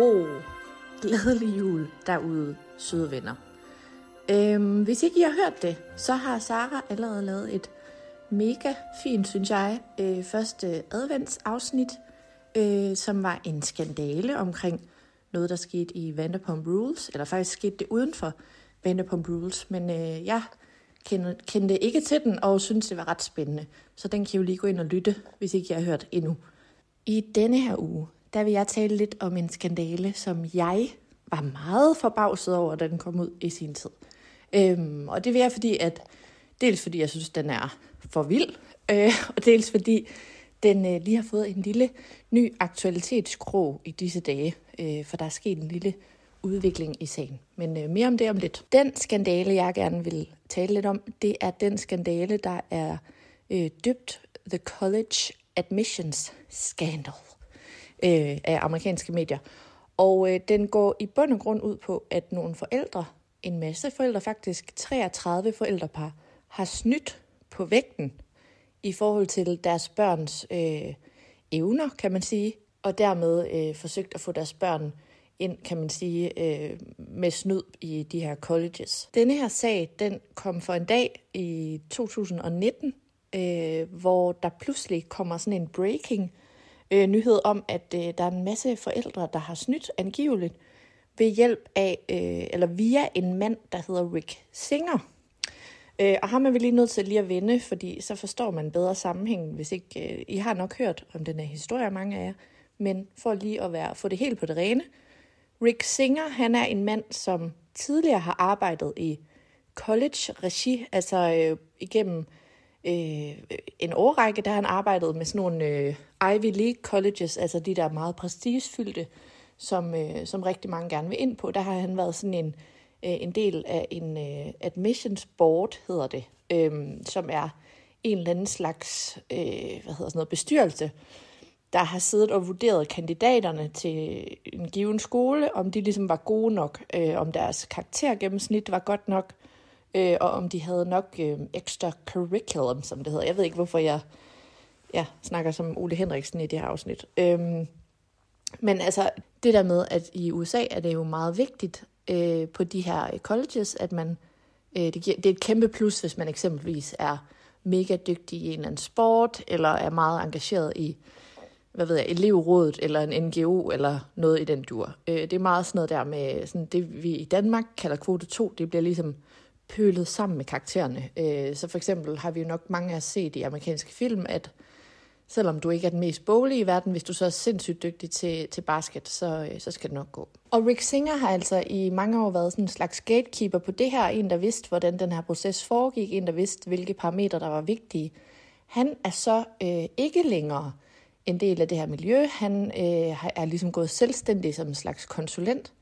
Ho, ho. Glædelig jul derude, søde venner. Øhm, hvis ikke I har hørt det, så har Sara allerede lavet et mega fint, synes jeg, øh, første adventsafsnit, øh, som var en skandale omkring noget, der skete i Vanderpump Rules, eller faktisk skete det uden for Vanderpump Rules, men øh, jeg kendte, ikke til den, og synes, det var ret spændende. Så den kan I jo lige gå ind og lytte, hvis ikke I har hørt endnu. I denne her uge, der vil jeg tale lidt om en skandale, som jeg var meget forbavset over, da den kom ud i sin tid. Øhm, og det vil jeg, fordi at, dels fordi jeg synes, den er for vild, øh, og dels fordi den øh, lige har fået en lille ny aktualitetskrog i disse dage, øh, for der er sket en lille udvikling i sagen. Men øh, mere om det om lidt. Den skandale, jeg gerne vil tale lidt om, det er den skandale, der er øh, døbt The College Admissions Scandal øh, af amerikanske medier. Og øh, den går i bund og grund ud på, at nogle forældre, en masse forældre faktisk, 33 forældrepar, har snydt på vægten i forhold til deres børns øh, evner, kan man sige, og dermed øh, forsøgt at få deres børn ind, kan man sige, øh, med snyd i de her colleges. Denne her sag, den kom for en dag i 2019, øh, hvor der pludselig kommer sådan en breaking øh, nyhed om, at øh, der er en masse forældre, der har snydt angiveligt ved hjælp af, øh, eller via en mand, der hedder Rick Singer. Øh, og ham er vi lige nødt til lige at vende, fordi så forstår man bedre sammenhængen, hvis ikke... Øh, I har nok hørt om den her historie, mange af jer, men for lige at være, få det helt på det rene. Rick Singer, han er en mand, som tidligere har arbejdet i college-regi, altså øh, igennem øh, en årrække, der har han arbejdet med sådan nogle øh, Ivy League colleges, altså de der meget prestigefyldte, som, øh, som rigtig mange gerne vil ind på. Der har han været sådan en, øh, en del af en øh, admissions board, hedder det, øh, som er en eller anden slags øh, hvad hedder sådan noget, bestyrelse, der har siddet og vurderet kandidaterne til en given skole, om de ligesom var gode nok, øh, om deres karaktergennemsnit var godt nok, øh, øh, og om de havde nok øh, ekstra curriculum, som det hedder. Jeg ved ikke, hvorfor jeg ja, snakker som Ole Henriksen i det her afsnit. Øhm, men altså, det der med, at i USA er det jo meget vigtigt øh, på de her colleges, at man, øh, det, giver, det er et kæmpe plus, hvis man eksempelvis er mega dygtig i en eller anden sport, eller er meget engageret i, hvad ved jeg, elevrådet, eller en NGO, eller noget i den dur. Øh, det er meget sådan noget der med, sådan det vi i Danmark kalder kvote 2, det bliver ligesom pølet sammen med karaktererne. Øh, så for eksempel har vi jo nok mange af set i amerikanske film, at selvom du ikke er den mest boglige i verden, hvis du så er sindssygt dygtig til, til basket, så, øh, så skal det nok gå. Og Rick Singer har altså i mange år været sådan en slags gatekeeper på det her, en der vidste, hvordan den her proces foregik, en der vidste, hvilke parametre, der var vigtige. Han er så øh, ikke længere en del af det her miljø. Han øh, er ligesom gået selvstændig som en slags konsulent.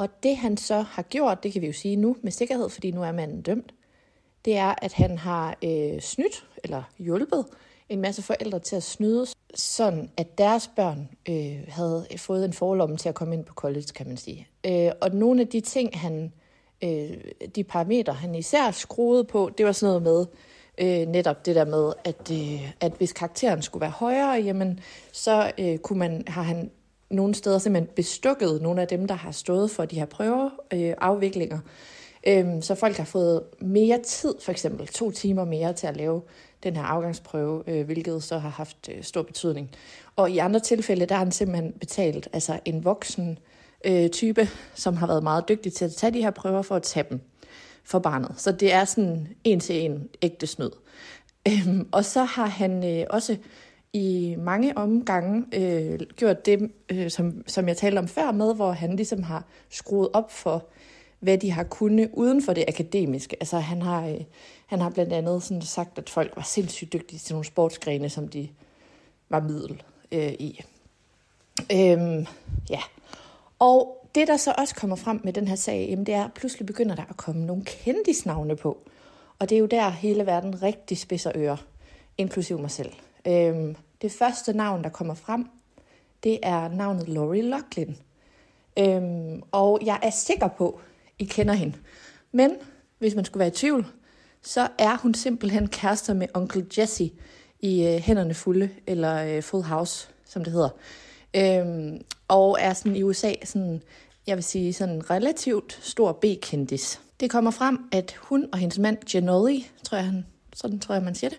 Og det han så har gjort, det kan vi jo sige nu med sikkerhed, fordi nu er manden dømt, det er, at han har øh, snydt eller hjulpet en masse forældre til at snyde, sådan at deres børn øh, havde fået en forlomme til at komme ind på college, kan man sige. Øh, og nogle af de ting, han øh, de parametre, han især skruede på, det var sådan noget med øh, netop det der med, at, øh, at hvis karakteren skulle være højere, jamen, så øh, kunne man, har han nogle steder simpelthen bestukket nogle af dem, der har stået for de her prøver, øh, afviklinger. Øhm, så folk har fået mere tid, for eksempel to timer mere til at lave den her afgangsprøve, øh, hvilket så har haft øh, stor betydning. Og i andre tilfælde, der har han simpelthen betalt altså en voksen øh, type, som har været meget dygtig til at tage de her prøver for at tage dem for barnet. Så det er sådan en til en ægte snyd. Øhm, og så har han øh, også i mange omgange øh, gjort det, øh, som, som jeg talte om før med, hvor han ligesom har skruet op for, hvad de har kunnet uden for det akademiske. Altså han har, øh, han har blandt andet sådan sagt, at folk var sindssygt dygtige til nogle sportsgrene, som de var middel øh, i. Øhm, ja. Og det, der så også kommer frem med den her sag, jamen, det er, at pludselig begynder der at komme nogle kendisnavne på. Og det er jo der, hele verden rigtig spidser ører, inklusiv mig selv. Øhm, det første navn, der kommer frem, det er navnet Lori Loughlin. Øhm, og jeg er sikker på, I kender hende. Men hvis man skulle være i tvivl, så er hun simpelthen kærester med onkel Jesse i øh, Hænderne Fulde, eller øh, Full House, som det hedder. Øhm, og er sådan i USA sådan, jeg vil sige, sådan relativt stor B-kendis. Det kommer frem, at hun og hendes mand Janoli, tror jeg, han, sådan tror jeg, man siger det,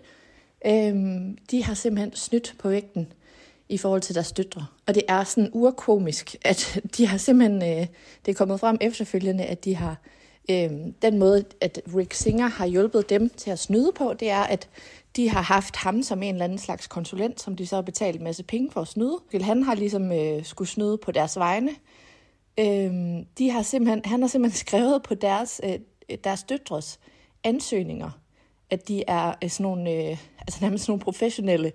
øhm, de har simpelthen snydt på vægten i forhold til deres døtre. Og det er sådan urkomisk, at de har simpelthen, øh, det er kommet frem efterfølgende, at de har, øh, den måde, at Rick Singer har hjulpet dem til at snyde på, det er, at de har haft ham som en eller anden slags konsulent, som de så har betalt en masse penge for at snyde. Han har ligesom øh, skulle snyde på deres vegne. Øh, de har simpelthen, han har simpelthen skrevet på deres, øh, deres døtres ansøgninger, at de er øh, sådan nogle, øh, altså nærmest sådan nogle professionelle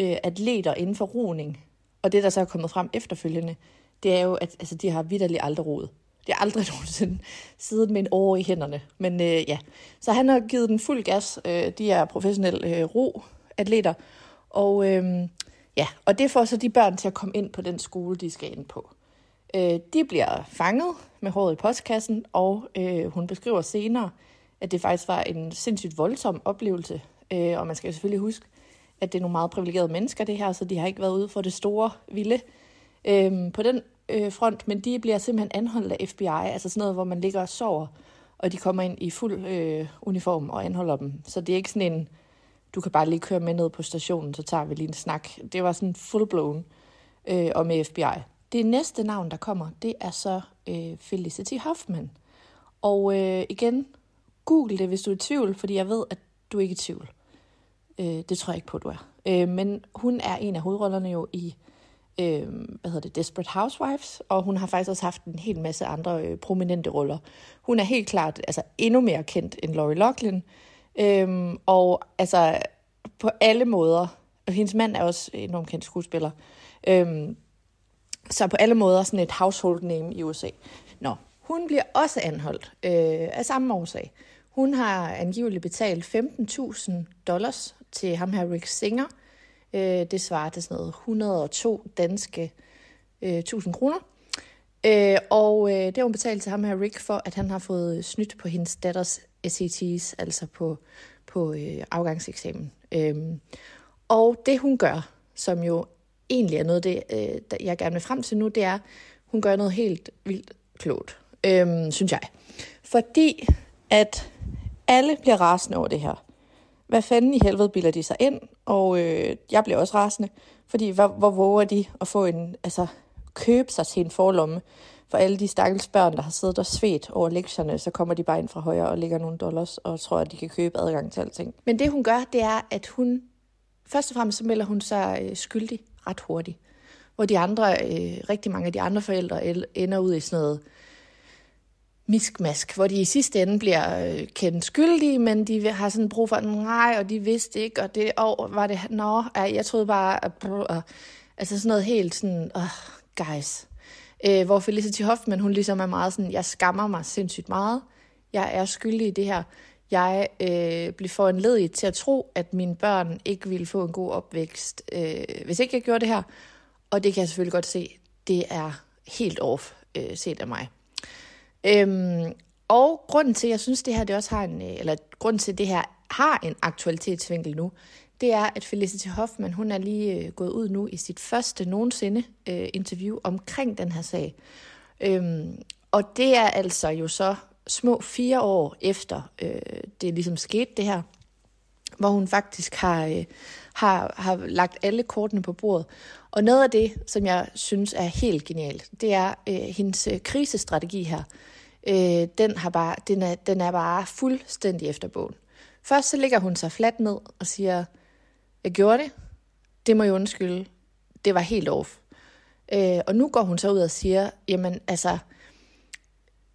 øh, atleter inden for roning. Og det, der så er kommet frem efterfølgende, det er jo, at altså, de har vidderligt aldrig roet. Det har aldrig nogensinde siddet med en år i hænderne. Men øh, ja, så han har givet den fuld gas. Øh, de er professionelle øh, ro-atleter. Og, øh, ja, og det får så de børn til at komme ind på den skole, de skal ind på. Øh, de bliver fanget med håret i postkassen, og øh, hun beskriver senere, at det faktisk var en sindssygt voldsom oplevelse. Øh, og man skal jo selvfølgelig huske, at det er nogle meget privilegerede mennesker, det her, så de har ikke været ude for det store vilde øh, på den øh, front, men de bliver simpelthen anholdt af FBI, altså sådan noget, hvor man ligger og sover, og de kommer ind i fuld øh, uniform og anholder dem. Så det er ikke sådan en, du kan bare lige køre med ned på stationen, så tager vi lige en snak. Det var sådan full-blown øh, og med FBI. Det næste navn, der kommer, det er så øh, Felicity Hoffman. Og øh, igen, google det, hvis du er i tvivl, fordi jeg ved, at du ikke er i tvivl. Øh, det tror jeg ikke på, du er. Øh, men hun er en af hovedrollerne jo i øh, hvad hedder det, Desperate Housewives, og hun har faktisk også haft en hel masse andre øh, prominente roller. Hun er helt klart altså, endnu mere kendt end Lori Loughlin, øh, og altså på alle måder, og hendes mand er også enormt kendt skuespiller, øh, så på alle måder sådan et household name i USA. Nå, hun bliver også anholdt øh, af samme årsag. Hun har angiveligt betalt 15.000 dollars til ham her Rick Singer, Øh, det svarer til sådan noget 102 danske øh, 1000 kroner. Øh, og øh, det har hun betalt til ham her, Rick, for at han har fået snydt på hendes datters SATs, altså på, på øh, afgangseksamen. Øh, og det hun gør, som jo egentlig er noget, det, øh, jeg gerne vil frem til nu, det er, hun gør noget helt vildt klogt, øh, synes jeg. Fordi at alle bliver rasende over det her hvad fanden i helvede bilder de sig ind? Og øh, jeg bliver også rasende, fordi hvor, hvor våger de at få en, altså købe sig til en forlomme for alle de stakkels børn, der har siddet og svedt over lektierne, så kommer de bare ind fra højre og lægger nogle dollars og tror, at de kan købe adgang til alting. Men det hun gør, det er, at hun først og fremmest så melder hun sig øh, skyldig ret hurtigt. Hvor de andre, øh, rigtig mange af de andre forældre ender ud i sådan noget miskmask, hvor de i sidste ende bliver øh, kendt skyldige, men de har sådan brug for, nej, og de vidste ikke, og det, og var det, nå, jeg troede bare, at, altså sådan noget helt sådan, oh, guys. Øh, hvor Felicity Hoffman, hun ligesom er meget sådan, jeg skammer mig sindssygt meget, jeg er skyldig i det her, jeg øh, blev foranlediget til at tro, at mine børn ikke ville få en god opvækst, øh, hvis ikke jeg gjorde det her, og det kan jeg selvfølgelig godt se, det er helt off øh, set af mig. Øhm, og grunden til, at jeg synes, det her det også har en, øh, eller grunden til, det her har en aktualitetsvinkel nu, det er, at Felicity Hoffman, hun er lige øh, gået ud nu i sit første nogensinde øh, interview omkring den her sag. Øhm, og det er altså jo så små fire år efter øh, det ligesom skete det her, hvor hun faktisk har, øh, har, har lagt alle kortene på bordet. Og noget af det, som jeg synes er helt genialt, det er øh, hendes øh, krisestrategi her. Øh, den, har bare, den, er, den er bare fuldstændig efter bogen. Først så ligger hun sig fladt ned og siger, jeg gjorde det, det må jeg undskylde, det var helt off. Øh, og nu går hun så ud og siger, jamen altså,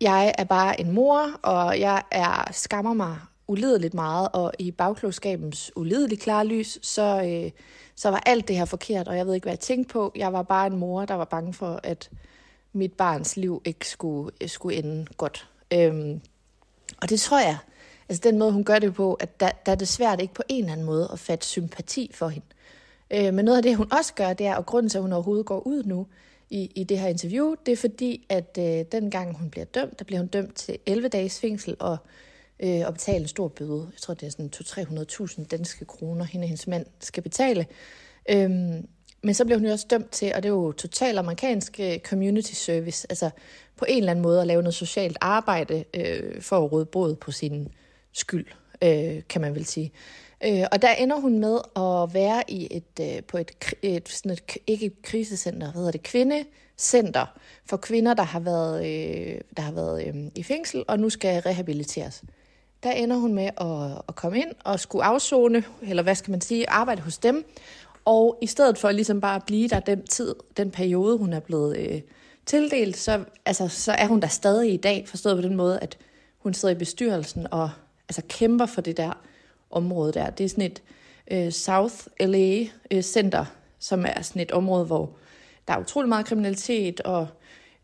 jeg er bare en mor, og jeg er skammer mig ulideligt meget, og i bagklogskabens ulideligt klare lys, så, øh, så var alt det her forkert, og jeg ved ikke, hvad jeg tænkte på. Jeg var bare en mor, der var bange for, at mit barns liv ikke skulle, øh, skulle ende godt. Øhm, og det tror jeg, altså den måde, hun gør det på, at der, der er det svært ikke på en eller anden måde at fatte sympati for hende. Øh, men noget af det, hun også gør, det er, og grunden til, at hun overhovedet går ud nu i, i det her interview, det er fordi, at øh, den gang hun bliver dømt, der bliver hun dømt til 11 dages fængsel og, øh, og betale en stor bøde. Jeg tror, det er sådan 200-300.000 danske kroner, hende og hendes mand skal betale. Øhm, men så blev hun jo også dømt til, og det er jo totalt amerikansk øh, community service, altså på en eller anden måde at lave noget socialt arbejde øh, for at råde båd på sin skyld, øh, kan man vel sige. Øh, og der ender hun med at være i et, øh, på et, et, sådan et, ikke et krisecenter, hvad hedder det, kvindecenter for kvinder, der har været, øh, der har været øh, i fængsel og nu skal rehabiliteres. Der ender hun med at, at komme ind og skulle afzone, eller hvad skal man sige, arbejde hos dem, og i stedet for ligesom bare at blive der den tid, den periode, hun er blevet øh, tildelt, så, altså, så er hun der stadig i dag, forstået på den måde, at hun sidder i bestyrelsen og altså, kæmper for det der område der. Det er sådan et øh, South LA øh, center, som er sådan et område, hvor der er utrolig meget kriminalitet og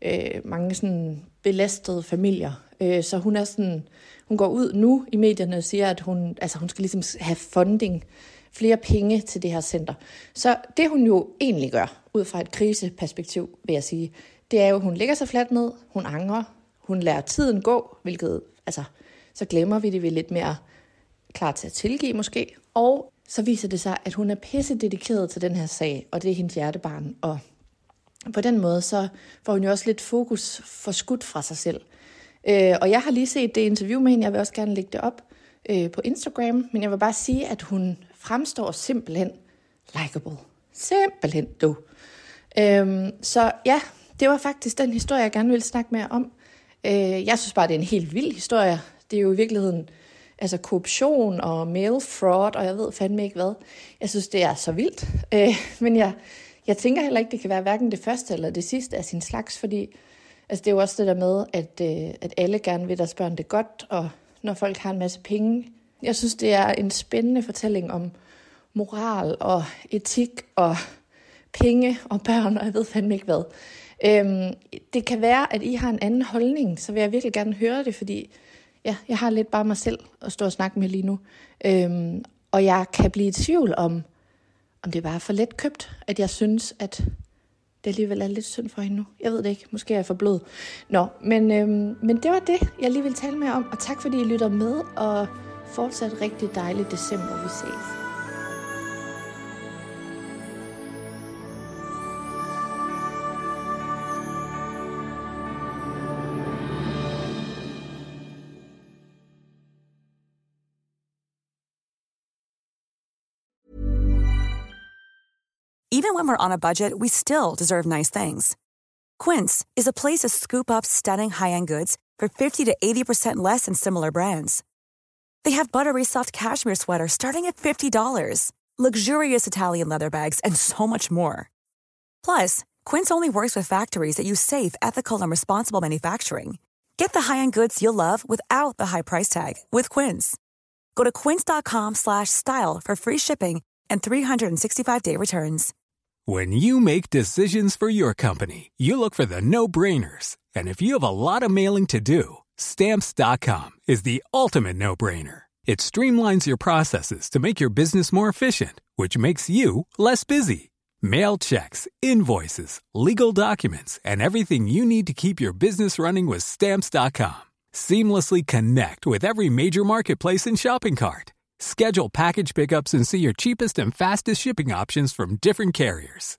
øh, mange sådan belastede familier. Øh, så hun er sådan, hun går ud nu i medierne og siger, at hun, altså hun skal ligesom have funding, flere penge til det her center. Så det hun jo egentlig gør, ud fra et kriseperspektiv, vil jeg sige, det er jo, at hun lægger sig fladt ned, hun angrer, hun lader tiden gå, hvilket, altså, så glemmer vi det, vi lidt mere klar til at tilgive måske. Og så viser det sig, at hun er pisse dedikeret til den her sag, og det er hendes hjertebarn. Og på den måde, så får hun jo også lidt fokus for skudt fra sig selv. Øh, og jeg har lige set det interview med hende, jeg vil også gerne lægge det op øh, på Instagram, men jeg vil bare sige, at hun fremstår simpelthen likable. Simpelthen du. Øhm, så ja, det var faktisk den historie, jeg gerne ville snakke mere om. Øh, jeg synes bare, det er en helt vild historie. Det er jo i virkeligheden altså korruption og mail fraud, og jeg ved fandme ikke hvad. Jeg synes, det er så vildt. Øh, men jeg, jeg tænker heller ikke, det kan være hverken det første eller det sidste af sin slags, fordi altså, det er jo også det der med, at, øh, at alle gerne vil deres børn det godt, og når folk har en masse penge. Jeg synes, det er en spændende fortælling om moral og etik og penge og børn, og jeg ved fandme ikke hvad. Øhm, det kan være, at I har en anden holdning, så vil jeg virkelig gerne høre det, fordi ja, jeg har lidt bare mig selv at stå og snakke med lige nu. Øhm, og jeg kan blive i tvivl om, om det er bare for let købt, at jeg synes, at det alligevel er lidt synd for hende nu. Jeg ved det ikke. Måske er jeg for blød. Nå, men, øhm, men det var det, jeg lige ville tale med om. Og tak fordi I lytter med, og fortsat rigtig dejlig december. Vi ses. Even when we're on a budget, we still deserve nice things. Quince is a place to scoop up stunning high-end goods for 50 to 80% less than similar brands. They have buttery soft cashmere sweaters starting at $50, luxurious Italian leather bags, and so much more. Plus, Quince only works with factories that use safe, ethical, and responsible manufacturing. Get the high-end goods you'll love without the high price tag with Quince. Go to quince.com/style for free shipping and 365-day returns. When you make decisions for your company, you look for the no-brainers. And if you have a lot of mailing to do, stamps.com is the ultimate no-brainer. It streamlines your processes to make your business more efficient, which makes you less busy. Mail checks, invoices, legal documents, and everything you need to keep your business running with stamps.com. Seamlessly connect with every major marketplace and shopping cart. Schedule package pickups and see your cheapest and fastest shipping options from different carriers.